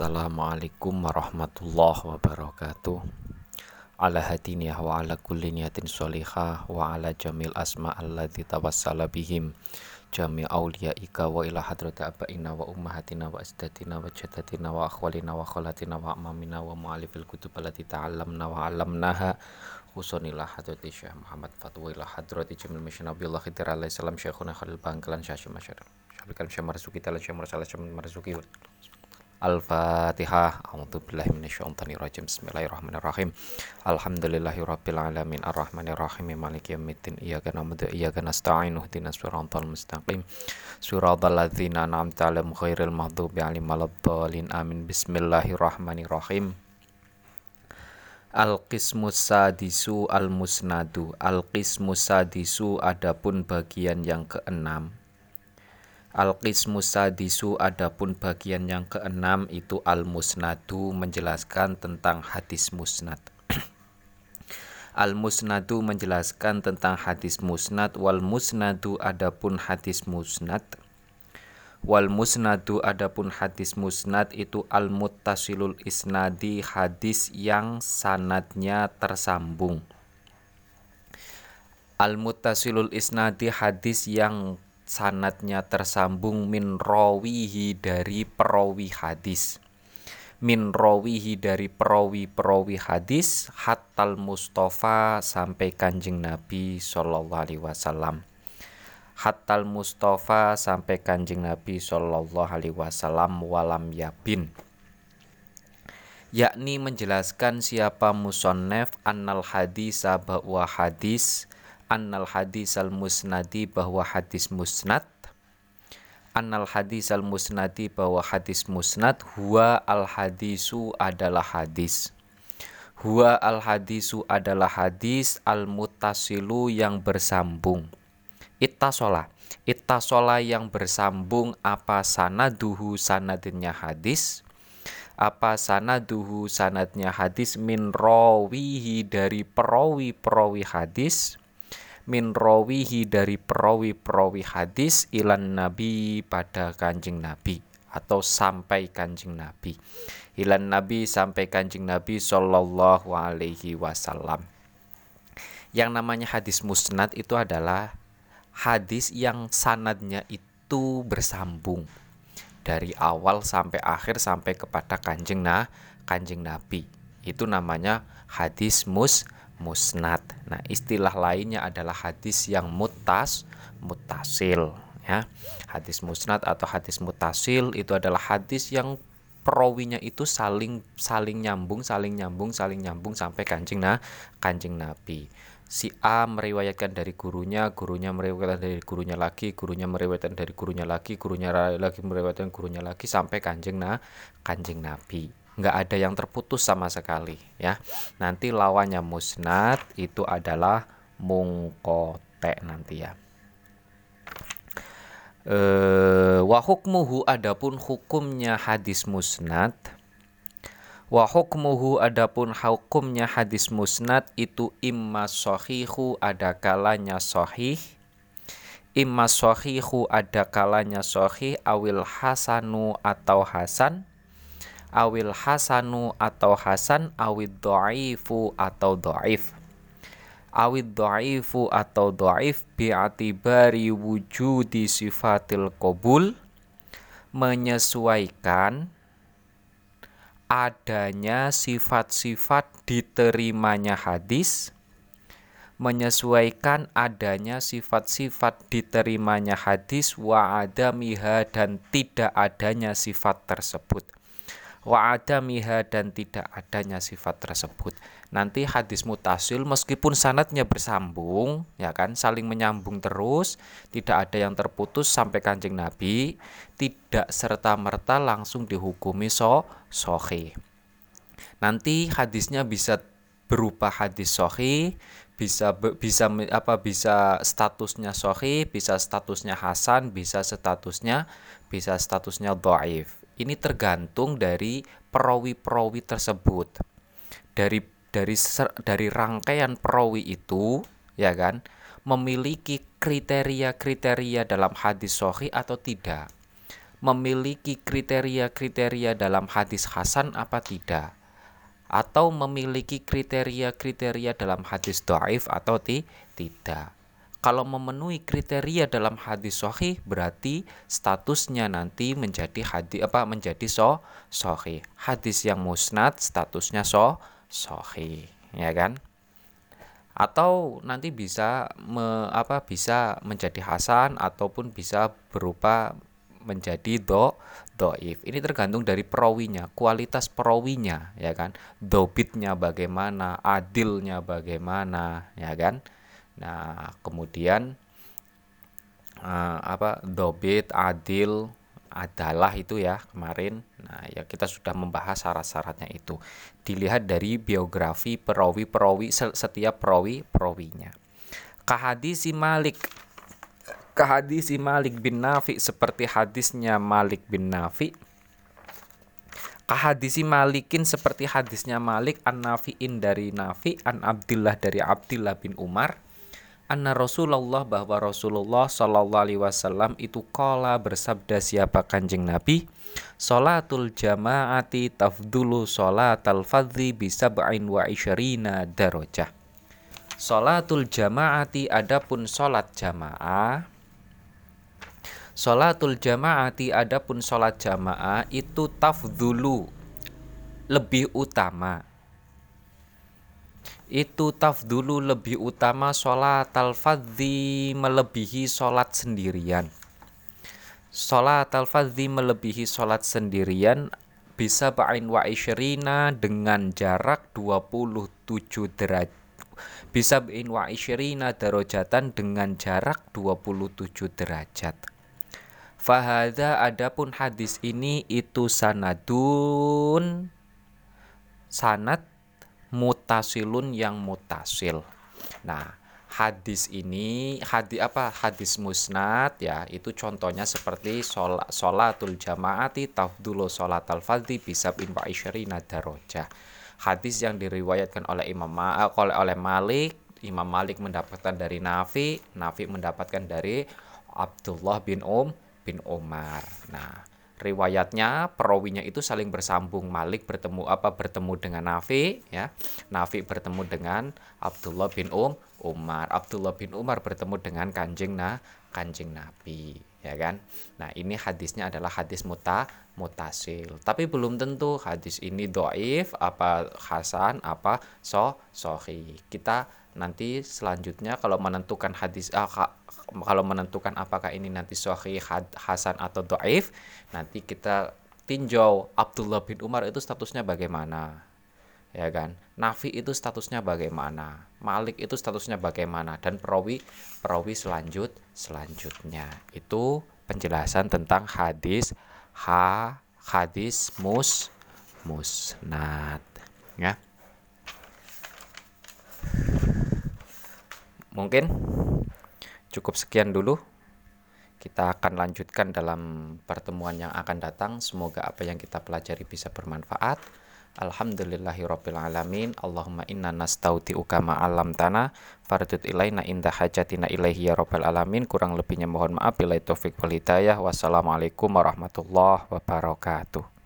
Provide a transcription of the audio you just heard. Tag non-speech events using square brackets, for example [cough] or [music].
Assalamualaikum warahmatullahi wabarakatuh. Ala hadiniyah wa ala kulli niyatin sholihah wa ala jamil asma alladhi tawassala bihim. Jami awliyaika wa ila hadrati abaina wa ummahatina wa asdatina wa jadatina wa akhwalina wa khalatina wa amamina wa mu'alifil kutub allati ta'allamna wa alamnaha khusunilah hadrati Syekh Muhammad Fatwa ila hadrati jamil mishin Nabiullah Khidir alaihi salam Syekhuna Khalil Bangkalan Syekh Masyarakat Syekh Syekh Marzuki Tala Syekh Marzuki Syekh Marzuki Al-Fatihah. A'udzubillahi minasyaitonir rajim. Bismillahirrahmanirrahim. Alhamdulillahirabbil alamin arrahmanirrahim maliki yaumiddin. Iyyaka na'budu wa iyyaka nasta'in. Ihdinas siratal mustaqim. Siratal ladzina an'amta 'alaihim ghairil maghdubi 'alaihim waladdallin. Amin. Bismillahirrahmanirrahim. Al-qismus sadisu al-musnadu Al-qismus sadisu adapun bagian yang keenam Al-Qismu Sadisu adapun bagian yang keenam itu Al-Musnadu menjelaskan tentang hadis musnad. [clears throat] Al-Musnadu menjelaskan tentang hadis musnad. Wal musnadu adapun hadis musnad. Wal musnadu adapun hadis musnad itu al muttasilul isnadi hadis yang sanadnya tersambung. Al muttasilul isnadi hadis yang sanatnya tersambung min rawihi dari perawi hadis. Min rawihi dari perawi-perawi hadis hatal Mustafa sampai kanjeng Nabi Shallallahu Alaihi Wasallam. Hatal Mustafa sampai kanjeng Nabi Shallallahu Alaihi Wasallam walam yabin. Yakni menjelaskan siapa musonnef annal hadis bahwa hadis annal hadis al musnadi bahwa hadis musnad. Annal hadis al musnadi bahwa hadis musnad. Huwa al hadisu adalah hadis. Huwa al hadisu adalah hadis al mutasilu yang bersambung. Ittasola. Ittasola yang bersambung apa sanaduhu sanadnya hadis? Apa sanaduhu sanadnya hadis min rawihi dari perawi perawi hadis min rawihi dari perawi-perawi hadis ilan nabi pada kanjeng nabi atau sampai kanjeng nabi. Ilan nabi sampai kanjeng nabi sallallahu alaihi wasallam. Yang namanya hadis musnad itu adalah hadis yang sanadnya itu bersambung dari awal sampai akhir sampai kepada kanjeng nah kanjeng nabi. Itu namanya hadis mus musnad. Nah, istilah lainnya adalah hadis yang mutas mutasil ya. Hadis musnad atau hadis mutasil itu adalah hadis yang perawinya itu saling saling nyambung, saling nyambung, saling nyambung sampai kancing nah kancing Nabi. Si A meriwayatkan dari gurunya, gurunya meriwayatkan dari gurunya lagi, gurunya meriwayatkan dari gurunya lagi, gurunya lagi meriwayatkan gurunya lagi sampai kanjeng nah kanjeng Nabi nggak ada yang terputus sama sekali ya. Nanti lawannya musnad itu adalah mungkote nanti ya. E, wa adapun hukumnya hadis musnad wa hukmuhu adapun hukumnya hadis musnad itu imma sohihu ada kalanya sohih imma sohihu ada kalanya sohih awil hasanu atau hasan awil hasanu atau hasan awid do'ifu atau do'if. Awid do'ifu atau do'if bi'atibari wujudi sifatil kobul menyesuaikan adanya sifat-sifat diterimanya hadis menyesuaikan adanya sifat-sifat diterimanya hadis wa adamiha dan tidak adanya sifat tersebut wa adamiha dan tidak adanya sifat tersebut. Nanti hadis mutasil meskipun sanatnya bersambung, ya kan, saling menyambung terus, tidak ada yang terputus sampai kanjeng Nabi, tidak serta merta langsung dihukumi so sohi. Nanti hadisnya bisa berupa hadis sohi, bisa bisa apa bisa statusnya sohi, bisa statusnya hasan, bisa statusnya bisa statusnya doaif ini tergantung dari perawi-perawi tersebut. Dari dari dari rangkaian perawi itu, ya kan, memiliki kriteria-kriteria dalam hadis sahih atau tidak. memiliki kriteria-kriteria dalam hadis hasan apa tidak atau memiliki kriteria-kriteria dalam hadis doaif atau ti tidak. Kalau memenuhi kriteria dalam hadis sahih berarti statusnya nanti menjadi hadis apa menjadi so sahih. Hadis yang musnad statusnya so sahih, ya kan? Atau nanti bisa me, apa bisa menjadi hasan ataupun bisa berupa menjadi do doif. Ini tergantung dari perawinya, kualitas perawinya, ya kan? Dobitnya bagaimana, adilnya bagaimana, ya kan? Nah, kemudian uh, apa dobit, adil, adalah itu ya kemarin. Nah, ya kita sudah membahas syarat-syaratnya itu. Dilihat dari biografi perawi-perawi setiap perawi-perawinya. Kahadisi Malik Kahadisi Malik bin Nafi seperti hadisnya Malik bin Nafi. Kahadisi Malikin seperti hadisnya Malik an Nafiin dari Nafi an Abdillah dari Abdillah bin Umar. Anna Rasulullah bahwa Rasulullah Shallallahu Alaihi Wasallam itu kala bersabda siapa kanjeng Nabi Salatul jamaati tafdulu salatal fadhi bisab'in wa isyarina darajah Salatul jamaati adapun salat jamaah Sholatul jamaati adapun sholat jamaah itu tafdulu lebih utama. Itu tafdulu lebih utama sholat al-fadhi melebihi sholat sendirian. Sholat al-fadhi melebihi sholat sendirian bisa ba'in wa isyirina dengan jarak 27 derajat bisa ba'in wa isyirina darajatan dengan jarak 27 derajat. Fahada adapun hadis ini itu sanadun sanad mutasilun yang mutasil. Nah, hadis ini hadis apa hadis musnad ya itu contohnya seperti sholat sholatul jamaati tafdulu sholat al fadhi bisa bin wa darojah hadis yang diriwayatkan oleh Imam Ma oleh oleh Malik Imam Malik mendapatkan dari Nafi Nafi mendapatkan dari Abdullah bin Um bin Umar. Nah, riwayatnya perawinya itu saling bersambung. Malik bertemu apa bertemu dengan Nafi ya. Nafi bertemu dengan Abdullah bin Um Umar. Abdullah bin Umar bertemu dengan kanjeng nah kanjeng Nabi ya kan? Nah ini hadisnya adalah hadis muta mutasil. Tapi belum tentu hadis ini doif apa hasan apa so sohi. Kita nanti selanjutnya kalau menentukan hadis ah, kalau menentukan apakah ini nanti sahih hasan atau doaif nanti kita tinjau Abdullah bin Umar itu statusnya bagaimana ya kan? Nafi itu statusnya bagaimana? Malik itu statusnya bagaimana? Dan perawi perawi selanjut selanjutnya. Itu penjelasan tentang hadis ha hadis mus musnad ya mungkin Cukup sekian dulu. Kita akan lanjutkan dalam pertemuan yang akan datang. Semoga apa yang kita pelajari bisa bermanfaat. Alhamdulillahirabbil alamin. Allahumma inna nastauti'uka ma 'allamtana fardut ilaina inda hajatina ilaihi ya rabbal alamin. Kurang lebihnya mohon maaf bila taufik wal hidayah. Wassalamualaikum warahmatullahi wabarakatuh.